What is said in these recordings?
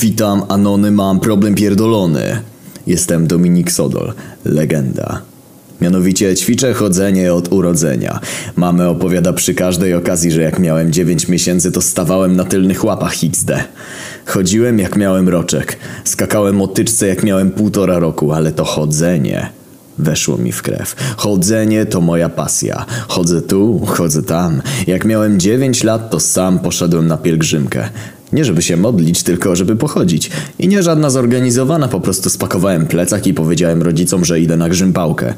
Witam, Anony, mam problem pierdolony. Jestem Dominik Sodol, legenda. Mianowicie ćwiczę chodzenie od urodzenia. Mamy opowiada przy każdej okazji, że jak miałem 9 miesięcy, to stawałem na tylnych łapach XD. Chodziłem jak miałem roczek. Skakałem o tyczce jak miałem półtora roku, ale to chodzenie weszło mi w krew. Chodzenie to moja pasja. Chodzę tu, chodzę tam. Jak miałem 9 lat, to sam poszedłem na pielgrzymkę. Nie żeby się modlić, tylko żeby pochodzić. I nie żadna zorganizowana, po prostu spakowałem plecak i powiedziałem rodzicom, że idę na grzympałkę.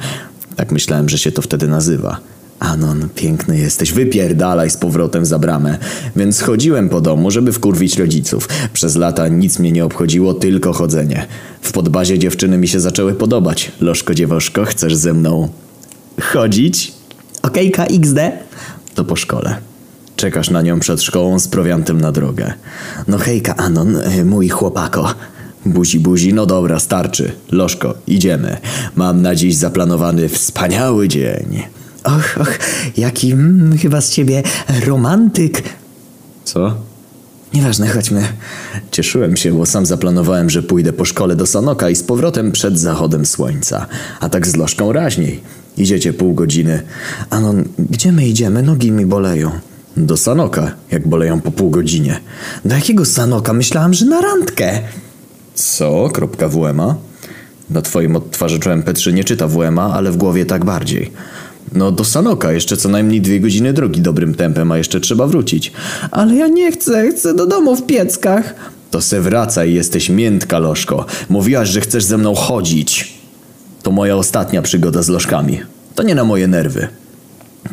Tak myślałem, że się to wtedy nazywa. Anon, piękny jesteś, wypierdalaj z powrotem za bramę. Więc chodziłem po domu, żeby wkurwić rodziców. Przez lata nic mnie nie obchodziło, tylko chodzenie. W podbazie dziewczyny mi się zaczęły podobać. Lożko dziewoszko, chcesz ze mną chodzić? Okejka XD? To po szkole. Czekasz na nią przed szkołą z prowiantem na drogę. No hejka Anon, y, mój chłopako. Buzi buzi, no dobra, starczy. Lożko, idziemy. Mam na dziś zaplanowany wspaniały dzień. Och, och, jaki mm, chyba z ciebie romantyk. Co? Nieważne, chodźmy. Cieszyłem się, bo sam zaplanowałem, że pójdę po szkole do Sanoka i z powrotem przed zachodem słońca. A tak z lożką raźniej. Idziecie pół godziny. Anon, gdzie my idziemy? Nogi mi boleją. Do Sanoka, jak boleją po pół godzinie. Do jakiego Sanoka? Myślałam, że na randkę. Co? Kropka WMA? Na twoim odtwarzaczu MP3 nie czyta WMA, ale w głowie tak bardziej. No do Sanoka, jeszcze co najmniej dwie godziny drogi dobrym tempem, a jeszcze trzeba wrócić. Ale ja nie chcę, chcę do domu w pieckach. To se wracaj, jesteś miętka, Lożko. Mówiłaś, że chcesz ze mną chodzić. To moja ostatnia przygoda z lożkami. To nie na moje nerwy.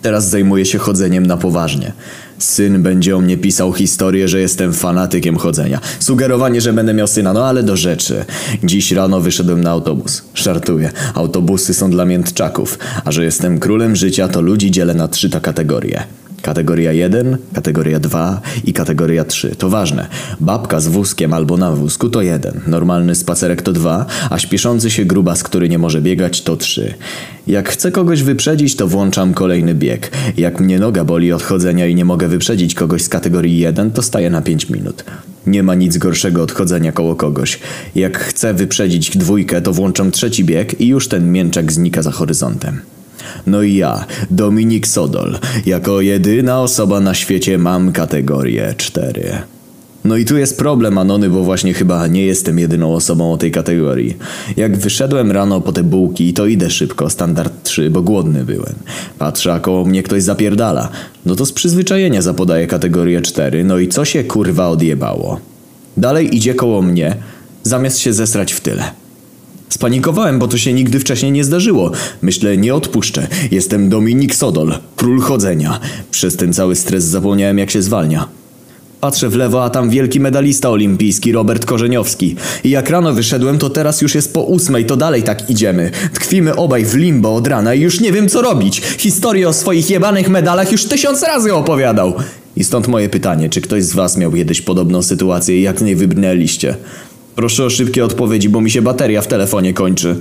Teraz zajmuję się chodzeniem na poważnie. Syn będzie o mnie pisał historię, że jestem fanatykiem chodzenia. Sugerowanie, że będę miał syna, no ale do rzeczy. Dziś rano wyszedłem na autobus. Żartuję. Autobusy są dla miętczaków. A że jestem królem życia, to ludzi dzielę na trzy te kategorie. Kategoria 1, kategoria 2 i kategoria 3. To ważne. Babka z wózkiem albo na wózku to 1. Normalny spacerek to 2, a śpieszący się grubas, który nie może biegać to 3. Jak chcę kogoś wyprzedzić, to włączam kolejny bieg. Jak mnie noga boli od chodzenia i nie mogę wyprzedzić kogoś z kategorii 1, to staję na 5 minut. Nie ma nic gorszego od chodzenia koło kogoś. Jak chcę wyprzedzić dwójkę, to włączam trzeci bieg i już ten mięczak znika za horyzontem. No i ja, Dominik Sodol, jako jedyna osoba na świecie mam kategorię 4. No i tu jest problem, Anony, bo właśnie chyba nie jestem jedyną osobą o tej kategorii. Jak wyszedłem rano po te bułki, to idę szybko, standard 3, bo głodny byłem. Patrzę, a koło mnie ktoś zapierdala. No to z przyzwyczajenia zapodaję kategorię 4, no i co się kurwa odjebało? Dalej idzie koło mnie, zamiast się zesrać w tyle. Spanikowałem, bo to się nigdy wcześniej nie zdarzyło. Myślę, nie odpuszczę. Jestem Dominik Sodol, król chodzenia. Przez ten cały stres zapomniałem, jak się zwalnia. Patrzę w lewo, a tam wielki medalista olimpijski Robert Korzeniowski. I jak rano wyszedłem, to teraz już jest po ósmej, to dalej tak idziemy. Tkwimy obaj w limbo od rana i już nie wiem co robić. Historię o swoich jebanych medalach już tysiąc razy opowiadał. I stąd moje pytanie, czy ktoś z was miał kiedyś podobną sytuację i jak z niej wybrnęliście? Proszę o szybkie odpowiedzi, bo mi się bateria w telefonie kończy.